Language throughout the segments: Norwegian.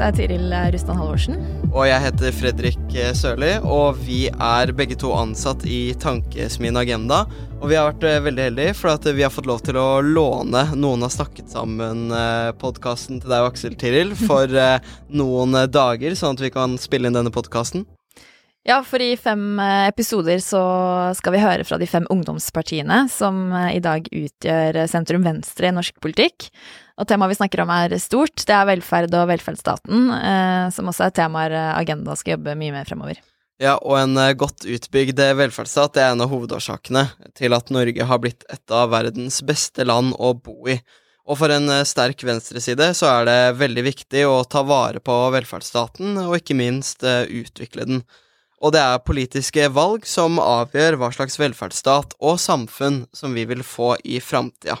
heter Tiril Rustan Halvorsen. Og jeg heter Fredrik Sørli, og vi er begge to ansatt i Tankesmien Agenda. Og vi har vært eh, veldig heldige, for at vi har fått lov til å låne Noen har snakket sammen-podkasten til deg og Aksel Tiril for eh, noen dager, sånn at vi kan spille inn denne podkasten. Ja, for i fem eh, episoder så skal vi høre fra de fem ungdomspartiene som eh, i dag utgjør sentrum venstre i norsk politikk. Og temaet vi snakker om er stort. Det er velferd og velferdsstaten, eh, som også er temaer Agenda skal jobbe mye med fremover. Ja, og en godt utbygd velferdsstat er en av hovedårsakene til at Norge har blitt et av verdens beste land å bo i. Og for en sterk venstreside så er det veldig viktig å ta vare på velferdsstaten, og ikke minst utvikle den og det er politiske valg som avgjør hva slags velferdsstat og samfunn som vi vil få i framtida.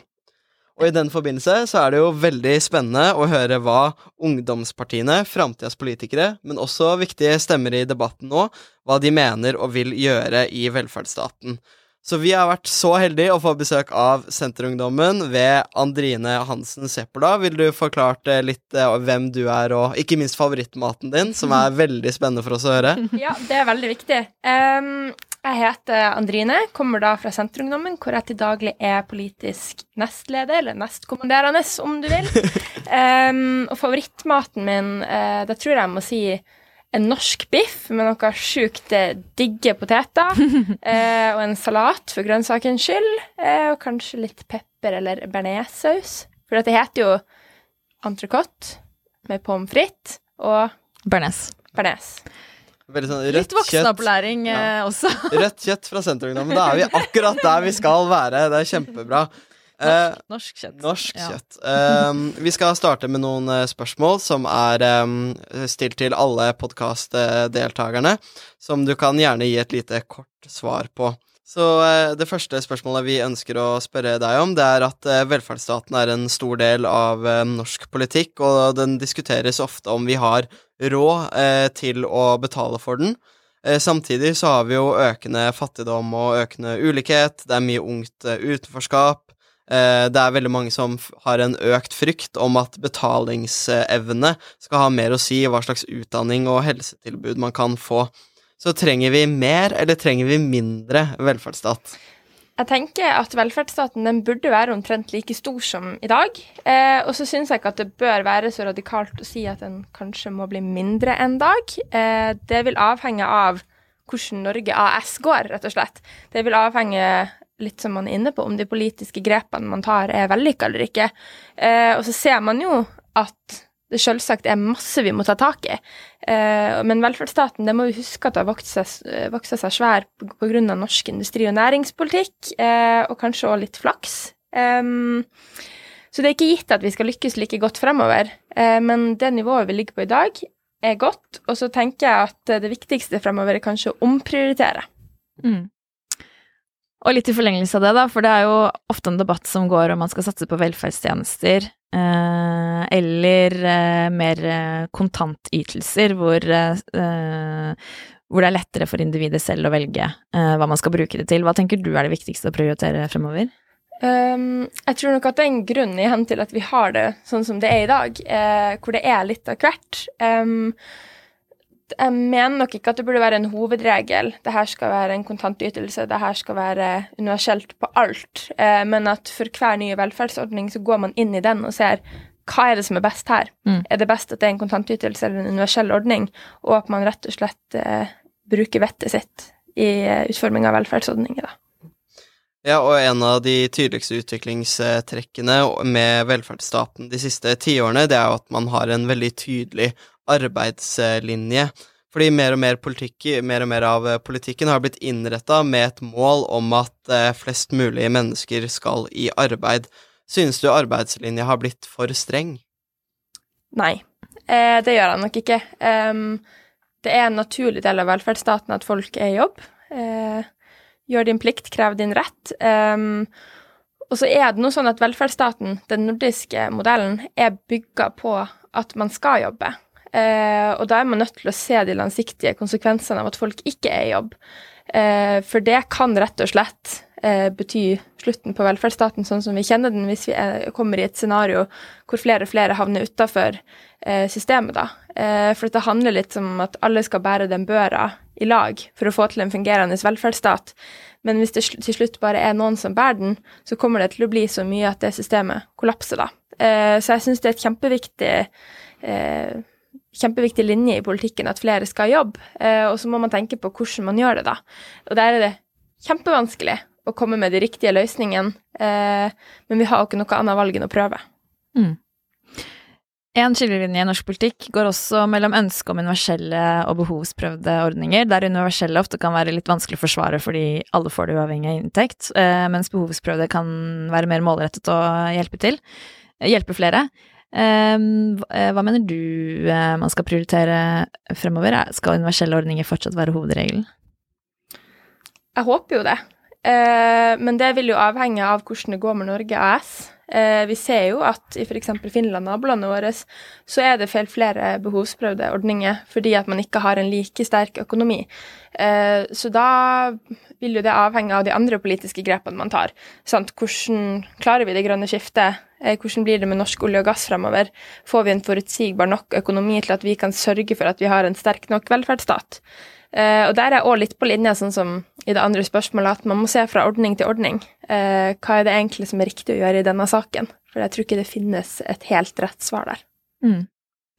Og i den forbindelse så er det jo veldig spennende å høre hva ungdomspartiene, framtidas politikere, men også viktige stemmer i debatten nå, hva de mener og vil gjøre i velferdsstaten. Så vi har vært så heldige å få besøk av Senterungdommen ved Andrine Hansen Seppola. Vil du forklart litt eh, hvem du er, og ikke minst favorittmaten din, som er veldig spennende for oss å høre? Ja, det er veldig viktig. Um, jeg heter Andrine, kommer da fra Senterungdommen, hvor jeg til daglig er politisk nestleder, eller nestkommanderende, om du vil. Um, og favorittmaten min, uh, da tror jeg jeg må si en norsk biff med noe sjukt eh, digge poteter. uh, og en salat for grønnsakens skyld. Uh, og kanskje litt pepper eller bearnéssaus. For det heter jo entrecôte med pommes frites og Bearnés. Sånn Litt voksenopplæring ja. Eh, også. rødt kjøtt fra Senterungdommen. Da er vi akkurat der vi skal være. Det er kjempebra. Norsk, eh, norsk kjøtt. Norsk ja. kjøtt. Um, vi skal starte med noen uh, spørsmål som er um, stilt til alle podkastdeltakerne, som du kan gjerne gi et lite kort svar på. Så uh, det første spørsmålet vi ønsker å spørre deg om, det er at uh, velferdsstaten er en stor del av norsk politikk, og den diskuteres ofte om vi har råd til å betale for den. Samtidig så har vi jo økende fattigdom og økende ulikhet, det er mye ungt utenforskap, Eh, det er veldig mange som har en økt frykt om at betalingsevne skal ha mer å si i hva slags utdanning og helsetilbud man kan få. Så trenger vi mer, eller trenger vi mindre velferdsstat? Jeg tenker at velferdsstaten den burde være omtrent like stor som i dag. Eh, og så syns jeg ikke at det bør være så radikalt å si at den kanskje må bli mindre enn dag. Eh, det vil avhenge av hvordan Norge AS går, rett og slett. Det vil avhenge litt som man er inne på, om de politiske grepene man tar, er vellykka eller ikke. Eh, og så ser man jo at det selvsagt er masse vi må ta tak i. Eh, men velferdsstaten, det må vi huske at har vokst seg, vokst seg svær pga. norsk industri- og næringspolitikk, eh, og kanskje òg litt flaks. Så det er ikke gitt at vi skal lykkes like godt fremover, eh, men det nivået vi ligger på i dag, er godt. Og så tenker jeg at det viktigste fremover er kanskje å omprioritere. Mm. Og litt i forlengelse av det, da, for det er jo ofte en debatt som går om man skal satse på velferdstjenester eh, eller eh, mer eh, kontantytelser, hvor, eh, hvor det er lettere for individet selv å velge eh, hva man skal bruke det til. Hva tenker du er det viktigste å prioritere fremover? Um, jeg tror nok at det er en grunn igjen til at vi har det sånn som det er i dag, eh, hvor det er litt av hvert. Um, jeg mener nok ikke at det burde være en hovedregel. Det her skal være en kontantytelse, det her skal være universelt på alt. Eh, men at for hver nye velferdsordning så går man inn i den og ser hva er det som er best her. Mm. Er det best at det er en kontantytelse eller en universell ordning, og at man rett og slett eh, bruker vettet sitt i eh, utforming av velferdsordninger, da. Ja, og en av de tydeligste utviklingstrekkene med velferdsstaten de siste tiårene, det er jo at man har en veldig tydelig arbeidslinje. Fordi mer og mer, politikk, mer og mer av politikken har blitt innretta med et mål om at eh, flest mulig mennesker skal i arbeid. Synes du arbeidslinja har blitt for streng? Nei, eh, det gjør han nok ikke. Det er en naturlig del av velferdsstaten at folk er i jobb. Eh, gjør din plikt, krev din rett. Og så er det noe sånn at velferdsstaten, den nordiske modellen, er bygga på at man skal jobbe. Eh, og da er man nødt til å se de langsiktige konsekvensene av at folk ikke er i jobb. Eh, for det kan rett og slett eh, bety slutten på velferdsstaten sånn som vi kjenner den, hvis vi er, kommer i et scenario hvor flere og flere havner utafor systemet, da. For det handler litt om at alle skal bære den børa i lag for å få til en fungerende velferdsstat. Men hvis det til slutt bare er noen som bærer den, så kommer det til å bli så mye at det systemet kollapser, da. Så jeg syns det er et kjempeviktig kjempeviktig linje i politikken at flere skal jobbe, eh, og så må man tenke på hvordan man gjør det, da. Og der er det kjempevanskelig å komme med de riktige løsningene, eh, men vi har jo ikke noe annet valg enn å prøve. Mm. En skillelinje i norsk politikk går også mellom ønsket om universelle og behovsprøvde ordninger, der universelle ofte kan være litt vanskelig å forsvare fordi alle får det uavhengig av inntekt, eh, mens behovsprøvde kan være mer målrettet og hjelpe til, hjelpe flere. Hva mener du man skal prioritere fremover? Skal universelle ordninger fortsatt være hovedregelen? Jeg håper jo det. Men det vil jo avhenge av hvordan det går med Norge AS. Eh, vi ser jo at i f.eks. Finland, nabolandet vårt, så er det flere behovsprøvde ordninger fordi at man ikke har en like sterk økonomi. Eh, så da vil jo det avhenge av de andre politiske grepene man tar. Sant? Hvordan klarer vi det grønne skiftet? Eh, hvordan blir det med norsk olje og gass fremover? Får vi en forutsigbar nok økonomi til at vi kan sørge for at vi har en sterk nok velferdsstat? Uh, og der er jeg òg litt på linje, sånn som i det andre spørsmålet, at man må se fra ordning til ordning. Uh, hva er det egentlig som er riktig å gjøre i denne saken? For jeg tror ikke det finnes et helt rett svar der. Mm.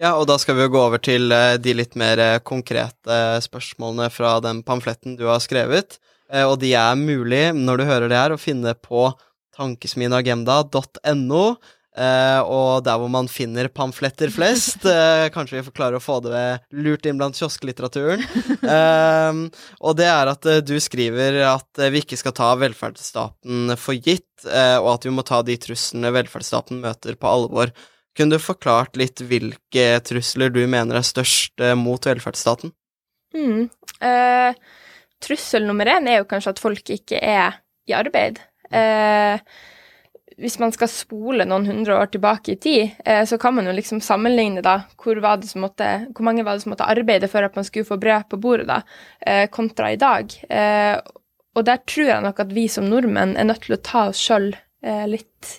Ja, og da skal vi jo gå over til de litt mer konkrete spørsmålene fra den pamfletten du har skrevet. og de er mulig, når du hører det her, å finne på tankesmienagenda.no. Uh, og der hvor man finner pamfletter flest. Uh, kanskje vi får klare å få det lurt inn blant kiosklitteraturen. Uh, og det er at du skriver at vi ikke skal ta velferdsstaten for gitt, og at vi må ta de truslene velferdsstaten møter, på alvor. Kunne du forklart litt hvilke trusler du mener er størst mot velferdsstaten? Mm. trussel nummer én er jo kanskje at folk ikke er i arbeid. Uh, hvis man skal spole noen hundre år tilbake i tid, eh, så kan man jo liksom sammenligne da, hvor, måtte, hvor, mange var det som måtte arbeide for at man skulle få brød på bordet, da, eh, kontra i dag. Eh, og der tror jeg nok at vi som nordmenn er nødt til å ta oss sjøl eh, litt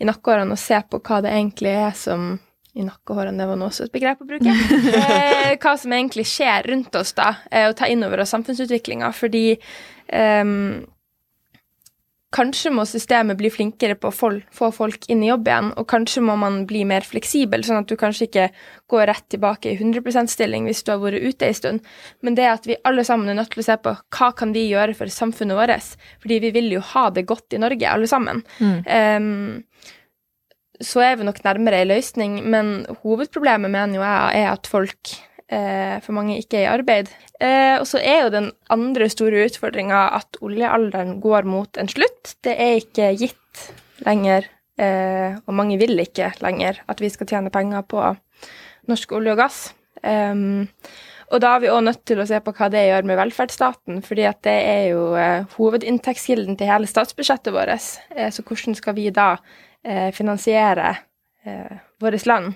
i nakkehårene og se på hva det egentlig er som i nakkehårene, det var nå også et begrep å bruke. Eh, hva som egentlig skjer rundt oss, da, eh, og ta inn over oss samfunnsutviklinga. Fordi um, Kanskje må systemet bli flinkere på å få folk inn i jobb igjen, og kanskje må man bli mer fleksibel, sånn at du kanskje ikke går rett tilbake i 100 %-stilling hvis du har vært ute en stund. Men det at vi alle sammen er nødt til å se på hva kan vi gjøre for samfunnet vårt, fordi vi vil jo ha det godt i Norge, alle sammen. Mm. Um, så er vi nok nærmere ei løsning, men hovedproblemet mener jo jeg er at folk for mange ikke er i arbeid. Eh, og så er jo den andre store utfordringa at oljealderen går mot en slutt. Det er ikke gitt lenger, eh, og mange vil ikke lenger, at vi skal tjene penger på norsk olje og gass. Og da er vi òg nødt til å se på hva det gjør med velferdsstaten, fordi at det er jo eh, hovedinntektskilden til hele statsbudsjettet vårt. Eh, så hvordan skal vi da eh, finansiere eh, vårt land?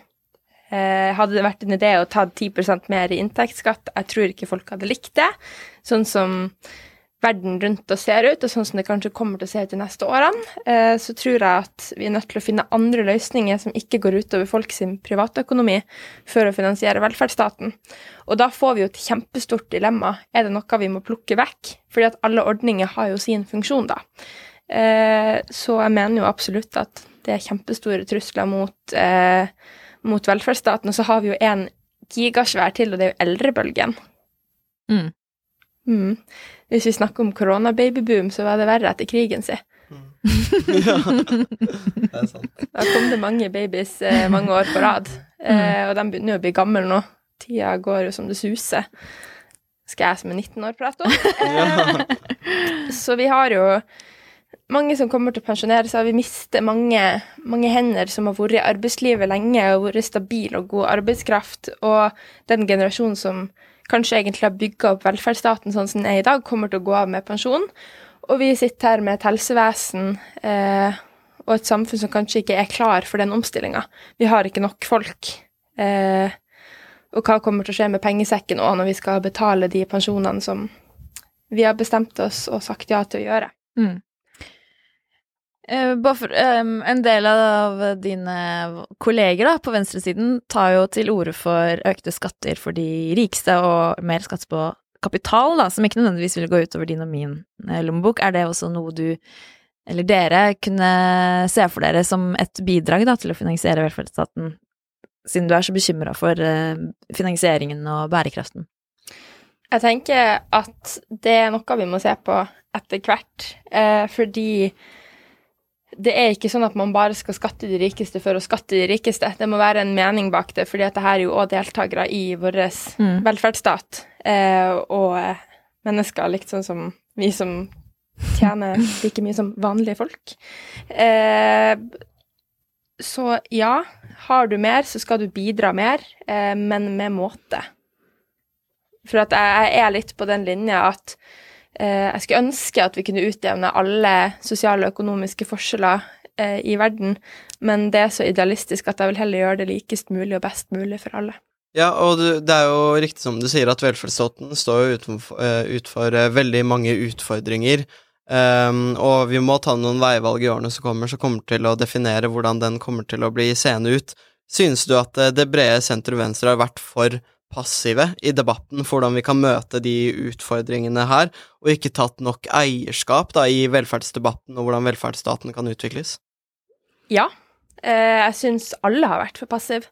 Eh, hadde det vært en idé å ta 10% mer i inntektsskatt, jeg tror ikke folk hadde likt det. Sånn som verden rundt oss ser ut, og sånn som det kanskje kommer til å se ut de neste årene, eh, så tror jeg at vi er nødt til å finne andre løsninger som ikke går utover folk sin privatøkonomi, for å finansiere velferdsstaten. Og da får vi jo et kjempestort dilemma. Er det noe vi må plukke vekk? Fordi at alle ordninger har jo sin funksjon, da. Eh, så jeg mener jo absolutt at det er kjempestore trusler mot mot velferdsstaten. Og så har vi jo en gigasvær til, og det er jo eldrebølgen. Mm. Mm. Hvis vi snakker om koronababyboom, så var det verre etter krigen, si. Mm. ja, det er sant. Da kom det mange babies eh, mange år på rad, mm. eh, og de begynner jo å bli gamle nå. Tida går jo som det suser. Skal jeg som er 19 år prate om? så vi har jo mange som kommer til å pensjonere seg. Vi mister mange, mange, hender som har vært i arbeidslivet lenge og vært stabil og god arbeidskraft. Og den generasjonen som kanskje egentlig har bygga opp velferdsstaten sånn som den er i dag, kommer til å gå av med pensjon. Og vi sitter her med et helsevesen eh, og et samfunn som kanskje ikke er klar for den omstillinga. Vi har ikke nok folk. Eh, og hva kommer til å skje med pengesekken òg når vi skal betale de pensjonene som vi har bestemt oss og sagt ja til å gjøre. Mm. Eh, for, um, en del av dine kolleger da, på venstresiden tar jo til orde for økte skatter for de rikeste og mer skatt på kapital, da, som ikke nødvendigvis vil gå utover din og min eh, lommebok. Er det også noe du, eller dere, kunne se for dere som et bidrag da, til å finansiere velferdsstaten, siden du er så bekymra for uh, finansieringen og bærekraften? Jeg tenker at det er noe vi må se på etter hvert, uh, fordi det er ikke sånn at man bare skal skatte de rikeste for å skatte de rikeste. Det må være en mening bak det, fordi at det her er jo òg deltakere i vår mm. velferdsstat. Eh, og mennesker likt sånn som vi som tjener like mye som vanlige folk. Eh, så ja, har du mer, så skal du bidra mer, eh, men med måte. For at jeg er litt på den linja at Eh, jeg skulle ønske at vi kunne utjevne alle sosiale og økonomiske forskjeller eh, i verden, men det er så idealistisk at jeg vil heller gjøre det likest mulig og best mulig for alle. Ja, og det er jo riktig som du sier at velferdsstaten står jo utenfor, uh, veldig mange utfordringer. Um, og vi må ta noen veivalg i årene som kommer, som kommer til å definere hvordan den kommer til å bli seende ut. Synes du at det brede sentrum-venstre har vært for passive i debatten for hvordan vi kan møte de utfordringene her, og ikke tatt nok eierskap da, i velferdsdebatten og hvordan velferdsstaten kan utvikles? Ja, eh, jeg syns alle har vært for passive.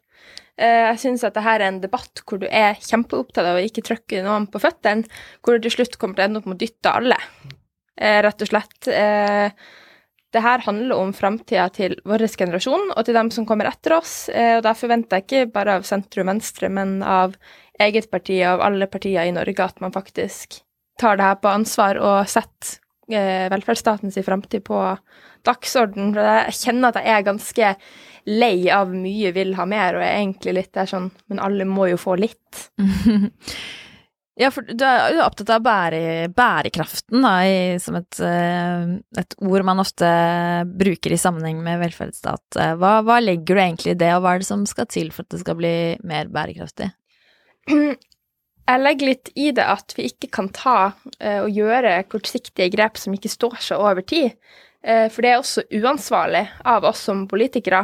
Eh, jeg syns at dette er en debatt hvor du er kjempeopptatt av å ikke trykke noen på føttene, hvor du til slutt kommer til å ende opp med å dytte alle, eh, rett og slett det her handler om framtida til vår generasjon og til dem som kommer etter oss. Eh, og da forventer jeg ikke bare av sentrum-venstre, men av eget parti, og av alle partier i Norge, at man faktisk tar det her på ansvar og setter eh, velferdsstatens framtid på dagsorden. For jeg kjenner at jeg er ganske lei av mye vil ha mer, og jeg er egentlig litt der sånn Men alle må jo få litt. Ja, for du er jo opptatt av bære, bærekraften, da, i, som et, eh, et, ord man ofte bruker i sammenheng med velferdsstat. Hva, hva, legger du egentlig i det, og hva er det som skal til for at det skal bli mer bærekraftig? Jeg legger litt i det at vi ikke kan ta uh, og gjøre kortsiktige grep som ikke står seg over tid. For det er også uansvarlig av oss som politikere,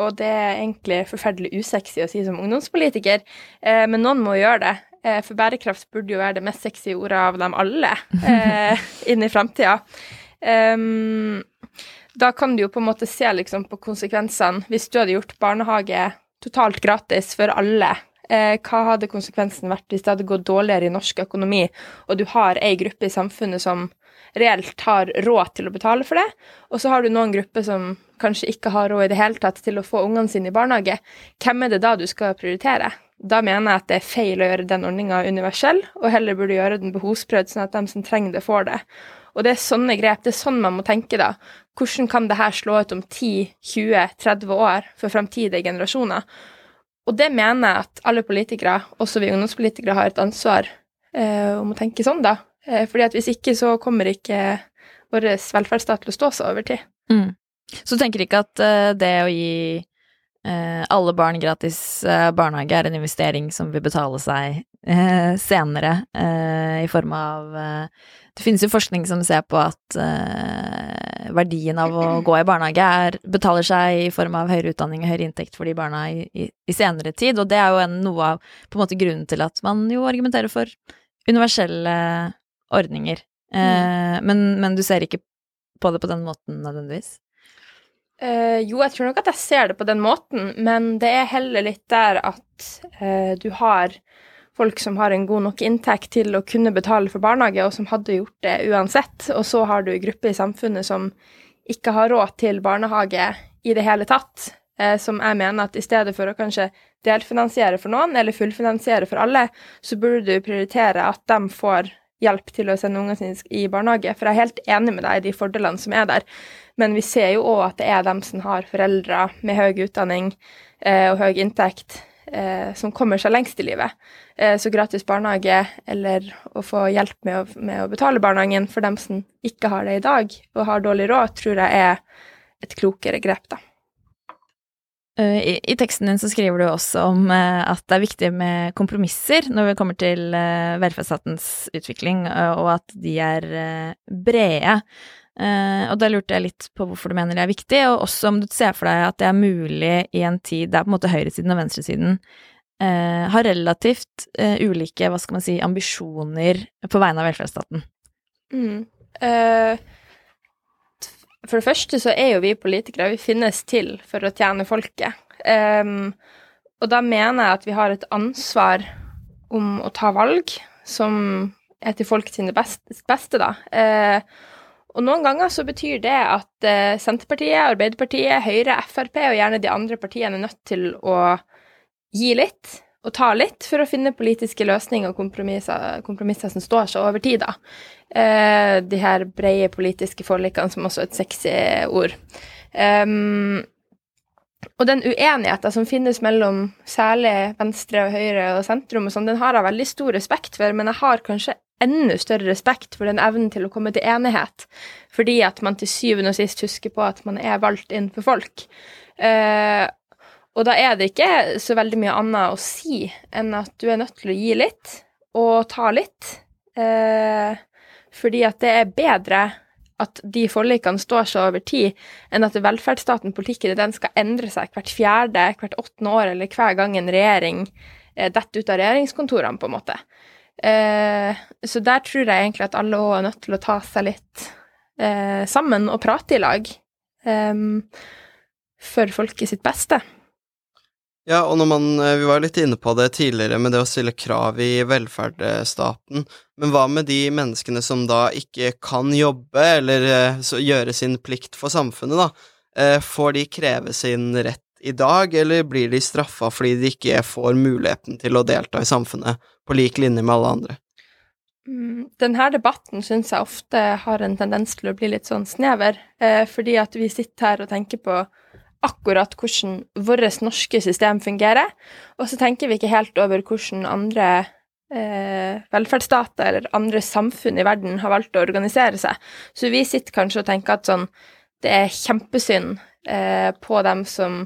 og det er egentlig forferdelig usexy å si som ungdomspolitiker, men noen må gjøre det. Eh, for bærekraft burde jo være det mest sexy ordet av dem alle eh, inn i framtida. Da kan du jo på en måte se liksom på konsekvensene. Hvis du hadde gjort barnehage totalt gratis for alle, eh, hva hadde konsekvensen vært hvis det hadde gått dårligere i norsk økonomi, og du har ei gruppe i samfunnet som reelt har råd til å betale for det, og så har du noen grupper som kanskje ikke har råd i det hele tatt til å få ungene sine i barnehage. Hvem er det da du skal prioritere? Da mener jeg at det er feil å gjøre den ordninga universell, og heller burde gjøre den behovsprøvd, sånn at de som trenger det, får det. Og det er sånne grep, det er sånn man må tenke da. Hvordan kan det her slå ut om 10-20-30 år for fremtidige generasjoner? Og det mener jeg at alle politikere, også vi ungdomspolitikere, har et ansvar eh, om å tenke sånn, da. Eh, fordi at hvis ikke så kommer ikke vår velferdsstat til å stå seg over tid. Mm. Så du tenker ikke at uh, det å gi Eh, alle barn gratis eh, barnehage er en investering som vil betale seg eh, senere, i form av Det finnes jo forskning som ser på at verdien av å gå i barnehage er, betaler seg i form av høyere utdanning og høyere inntekt for de barna i, i, i senere tid, og det er jo en, noe av på en måte grunnen til at man jo argumenterer for universelle ordninger. Mm. Men, men du ser ikke på det på den måten nødvendigvis? Uh, jo, jeg tror nok at jeg ser det på den måten, men det er heller litt der at uh, du har folk som har en god nok inntekt til å kunne betale for barnehage, og som hadde gjort det uansett, og så har du grupper i samfunnet som ikke har råd til barnehage i det hele tatt, uh, som jeg mener at i stedet for å kanskje delfinansiere for noen, eller fullfinansiere for alle, så burde du prioritere at de får hjelp til å sende ungene sine i barnehage, for jeg er helt enig med deg i de fordelene som er der. Men vi ser jo òg at det er dem som har foreldre med høy utdanning eh, og høy inntekt, eh, som kommer seg lengst i livet. Eh, så gratis barnehage eller å få hjelp med å, med å, betale barnehagen for dem som ikke har det i dag og har dårlig råd, tror jeg er et klokere grep, da. Eh, I, teksten din så skriver du også om uh, at det er viktig med kompromisser når vi kommer til uh, velferdsstatens utvikling, og at de er brede. Eh, og da lurte jeg litt på hvorfor du mener det er viktig, og også om du ser for deg at det er mulig i en tid der på en måte høyresiden og venstresiden uh, har relativt uh, ulike, hva skal man si, ambisjoner på vegne av velferdsstaten. Mm. Uh, for det første så er jo vi politikere, vi finnes til for å tjene folket. Um, og da mener jeg at vi har et ansvar om å ta valg som er til folk sine beste, beste da. Uh, og noen ganger så betyr det at uh, Senterpartiet, Arbeiderpartiet, Høyre, Frp og gjerne de andre partiene er nødt til å gi litt og ta litt for å finne politiske løsninger og kompromisser, kompromisser som står seg over tid, da. Eh, de her brede politiske forlikene, som også er et sexy ord. Um, og den uenigheten som finnes mellom særlig venstre og høyre og sentrum, og sånn, den har jeg veldig stor respekt for, men jeg har kanskje enda større respekt for den evnen til å komme til enighet, fordi at man til syvende og sist husker på at man er valgt inn for folk. Eh, og da er det ikke så veldig mye annet å si enn at du er nødt til å gi litt og ta litt. Eh, fordi at det er bedre at de forlikene står seg over tid, enn at velferdsstaten, politikken, den skal endre seg hvert fjerde, hvert åttende år, eller hver gang en regjering eh, detter ut av regjeringskontorene, på en måte. Eh, så der tror jeg egentlig at alle òg er nødt til å ta seg litt eh, sammen og prate i lag. Eh, for folket sitt beste. Ja, og når man eh, Vi var litt inne på det tidligere med det å stille krav i velferdsstaten, men hva med de menneskene som da ikke kan jobbe eller eh, gjøre sin plikt for samfunnet, da? Får de kreve sin rett i dag, eller blir de straffa fordi de ikke får muligheten til å delta i samfunnet på lik linje med alle andre? Mm, denne debatten syns jeg ofte har en tendens til å bli litt sånn snever, fordi at vi sitter her og tenker på akkurat hvordan vårt norske system fungerer, og så tenker vi ikke helt over hvordan andre eh, velferdsstater eller andre samfunn i verden har valgt å organisere seg. Så vi sitter kanskje og tenker at sånn Det er kjempesynd eh, på dem som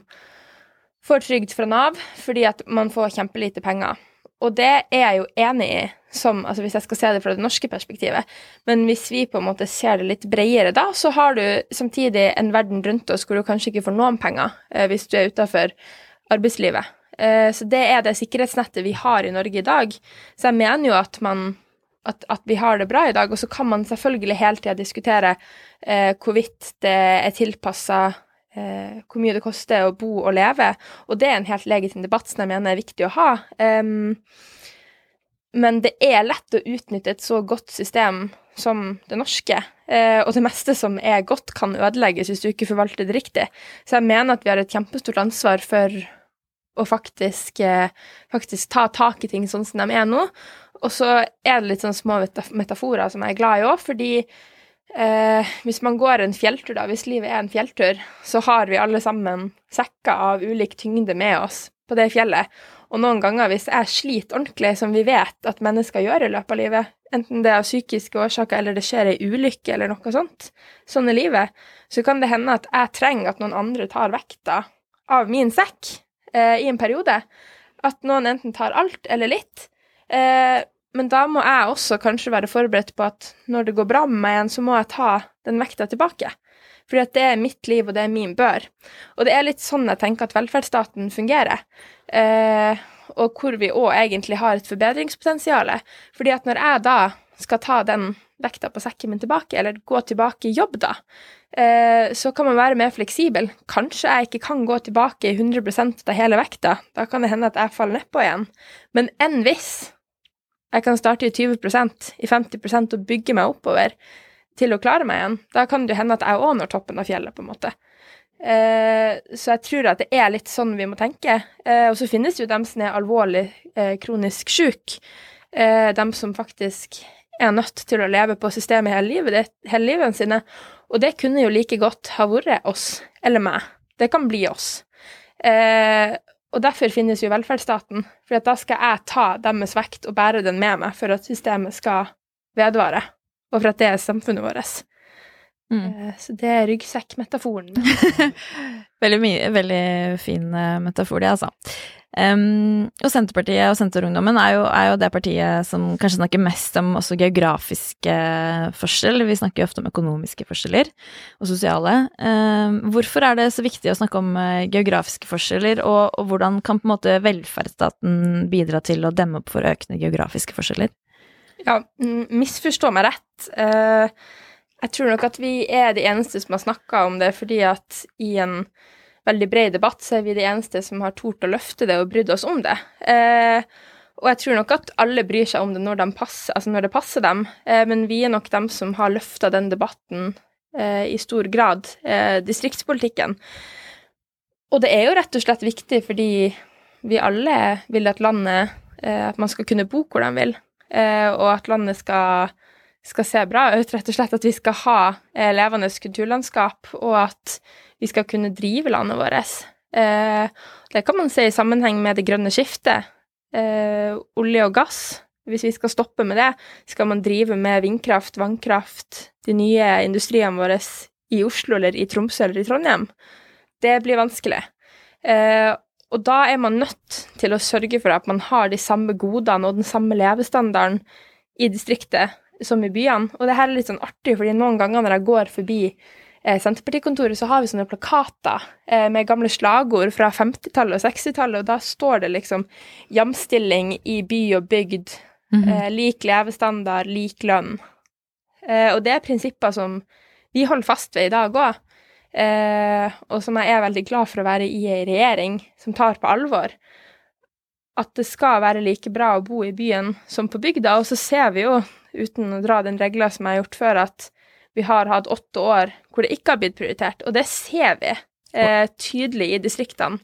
får trygd fra Nav, fordi at man får kjempelite penger. Og det er jeg jo enig i, som, altså hvis jeg skal se det fra det norske perspektivet. Men hvis vi på en måte ser det litt bredere da, så har du samtidig en verden rundt oss hvor du kanskje ikke får noen penger eh, hvis du er utafor arbeidslivet. Eh, så det er det sikkerhetsnettet vi har i Norge i dag. Så jeg mener jo at man at, at vi har det bra i dag. Og så kan man selvfølgelig hele tida diskutere eh, hvorvidt det er tilpassa eh, hvor mye det koster å bo og leve. Og det er en helt legitim debatt som jeg mener er viktig å ha. Um, men det er lett å utnytte et så godt system som det norske. Eh, og det meste som er godt, kan ødelegges hvis du ikke forvalter det riktig. Så jeg mener at vi har et kjempestort ansvar for å faktisk, eh, faktisk ta tak i ting sånn som de er nå. Og så er det litt sånn små metaforer som jeg er glad i òg, fordi Eh, hvis man går en fjelltur, da, hvis livet er en fjelltur, så har vi alle sammen sekker av ulik tyngde med oss på det fjellet. Og noen ganger, hvis jeg sliter ordentlig, som vi vet at mennesker gjør i løpet av livet, enten det er av psykiske årsaker eller det skjer ei ulykke eller noe sånt, sånn er livet, så kan det hende at jeg trenger at noen andre tar vekta av min sekk eh, i en periode. At noen enten tar alt eller litt. Eh, men da må jeg også kanskje være forberedt på at når det går bra med meg igjen, så må jeg ta den vekta tilbake. Fordi at det er mitt liv, og det er min bør. Og det er litt sånn jeg tenker at velferdsstaten fungerer. Eh, og hvor vi òg egentlig har et forbedringspotensial. Fordi at når jeg da skal ta den vekta på sekken min tilbake, eller gå tilbake i jobb, da, eh, så kan man være mer fleksibel. Kanskje jeg ikke kan gå tilbake i 100% av hele vekta. Da kan det hende at jeg faller nedpå igjen. Men enn hvis jeg kan starte i 20% i 50% og bygge meg oppover til å klare meg igjen. Da kan det hende at jeg òg når toppen av fjellet, på en måte. Eh, så jeg tror at det er litt sånn vi må tenke. Eh, og så finnes jo dem som er alvorlig eh, kronisk syke. Dem som faktisk er nødt til å leve på systemet hele livet, hele livet sine. Og det kunne jo like godt ha vært oss, eller meg. Det kan bli oss. Eh, og derfor finnes jo velferdsstaten, for da skal jeg ta deres vekt og bære den med meg for at systemet skal vedvare, og for at det er samfunnet vårt. Mm. Eh, så det er ryggsekkmetaforen. veldig, veldig fin eh, metafor, det, altså. Um, og Senterpartiet og Senterungdommen er jo, er jo, det partiet som kanskje snakker mest om også geografiske forskjell. Vi snakker jo ofte om økonomiske forskjeller og sosiale. Um, hvorfor er det så viktig å snakke om uh, geografiske forskjeller, og, og, hvordan kan på en måte velferdsstaten bidra til å demme opp for økende geografiske forskjeller? Ja, misforstå meg rett. Uh, jeg tror nok at vi er de eneste som har snakka om det, fordi at i en veldig bred debatt, så er vi de eneste som har tort å løfte det og brydd oss om det. Eh, og jeg tror nok at alle bryr seg om det når, de passer, altså når det passer dem, eh, men vi er nok dem som har løfta den debatten eh, i stor grad, eh, distriktspolitikken. Og det er jo rett og slett viktig fordi vi alle vil at landet eh, At man skal kunne bo hvor de vil, eh, og at landet skal skal se bra ut, rett og slett at vi skal ha levende kulturlandskap, og at vi skal kunne drive landet vårt. Eh, det kan man se i sammenheng med det grønne skiftet. Eh, olje og gass. Hvis vi skal stoppe med det, skal man drive med vindkraft, vannkraft, de nye industriene våre i Oslo eller i Tromsø eller i Trondheim. Det blir vanskelig. Eh, og da er man nødt til å sørge for at man har de samme godene og den samme levestandarden i distriktet som i byene. Og det her er litt sånn artig, fordi noen ganger når jeg går forbi eh, Senterpartikontoret, så har vi sånne plakater eh, med gamle slagord fra 50-tallet og 60-tallet, og da står det liksom jamstilling i by og bygd, mm -hmm. eh, lik levestandard, lik lønn. Eh, og det er prinsipper som vi holder fast ved i dag òg, eh, og som jeg er veldig glad for å være i ei regjering som tar på alvor. At det skal være like bra å bo i byen som på bygda, og så ser vi jo, uten å dra den regla som jeg har gjort før, at vi har hatt åtte år hvor det ikke har blitt prioritert, og det ser vi eh, tydelig i distriktene,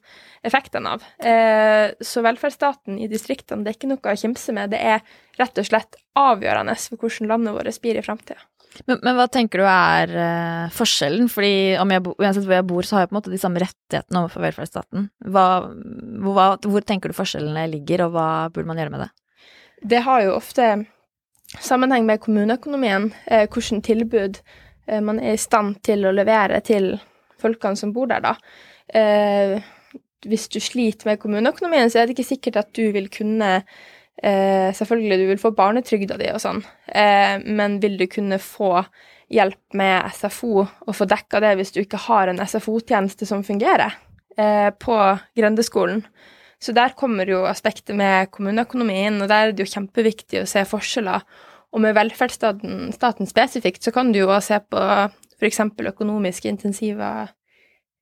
effektene av. Eh, så velferdsstaten i distriktene, det er ikke noe å kimse med, det er rett og slett avgjørende for hvordan landet vårt blir i framtida. Men, men, hva tenker du er uh, forskjellen? Fordi jeg, uansett hvor jeg bor, så har jeg på en måte de samme rettighetene overfor velferdsstaten. Hva, hvor, hvor, tenker du forskjellene ligger, og hva burde man gjøre med det? Det har jo ofte sammenheng med kommuneøkonomien, eh, hvilke tilbud eh, man er i stand til å levere til folkene som bor der, da. Eh, hvis du sliter med kommuneøkonomien, så er det ikke sikkert at du vil kunne eh, Selvfølgelig, du vil få barnetrygda di og sånn, eh, men vil du kunne få hjelp med SFO og få dekka det hvis du ikke har en SFO-tjeneste som fungerer eh, på grendeskolen? Så der kommer jo aspektet med kommuneøkonomien, og der er det jo kjempeviktig å se forskjeller. Og med velferdsstaten staten spesifikt så kan du jo også se på f.eks. økonomiske intensiver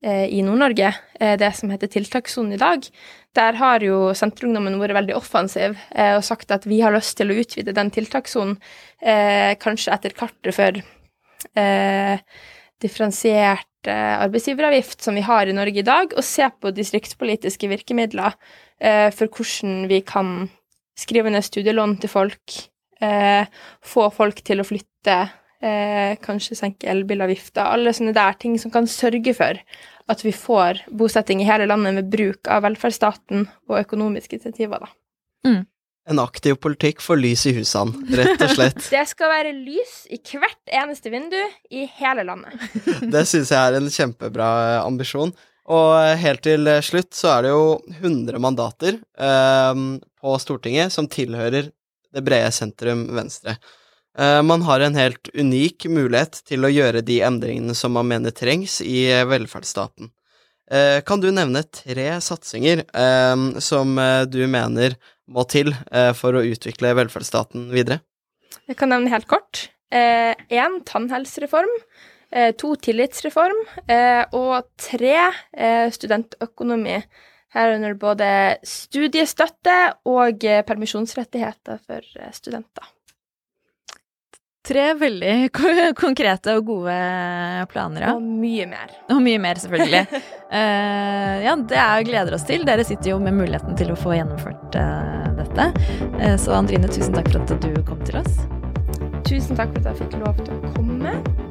eh, i Nord-Norge, eh, det som heter tiltakssonen i dag. Der har jo Senterungdommen vært veldig offensiv eh, og sagt at vi har lyst til å utvide den tiltakssonen, kanskje etter kartet for differensiert arbeidsgiveravgift som vi har i Norge i dag, og se på distriktspolitiske virkemidler eh, for hvordan vi kan skrive ned studielån til folk, eh, få folk til å flytte, eh, kanskje senke elbilavgifter, alle sånne der ting som kan sørge for at vi får bosetting i hele landet med bruk av velferdsstaten og økonomiske insentiver, da. Mm. En aktiv politikk for lys i husene, rett og slett. Det skal være lys i hvert eneste vindu i hele landet. det syns jeg er en kjempebra ambisjon. Og helt til slutt så er det jo 100 mandater eh, på Stortinget som tilhører det brede sentrum venstre. Eh, man har en helt unik mulighet til å gjøre de endringene som man mener trengs i velferdsstaten. Eh, kan du nevne tre satsinger eh, som eh, du mener må til for å utvikle velferdsstaten videre? Jeg kan nevne helt kort. Én tannhelsereform. To tillitsreform. Og tre studentøkonomi. Herunder både studiestøtte og permisjonsrettigheter for studenter. Tre veldig konkrete og gode planer, ja. Og mye mer. Og mye mer, selvfølgelig. uh, ja, det er gleder oss til. Dere sitter jo med muligheten til å få gjennomført uh, dette. Uh, så Andrine, tusen takk for at du kom til oss. Tusen takk for at jeg fikk lov til å komme.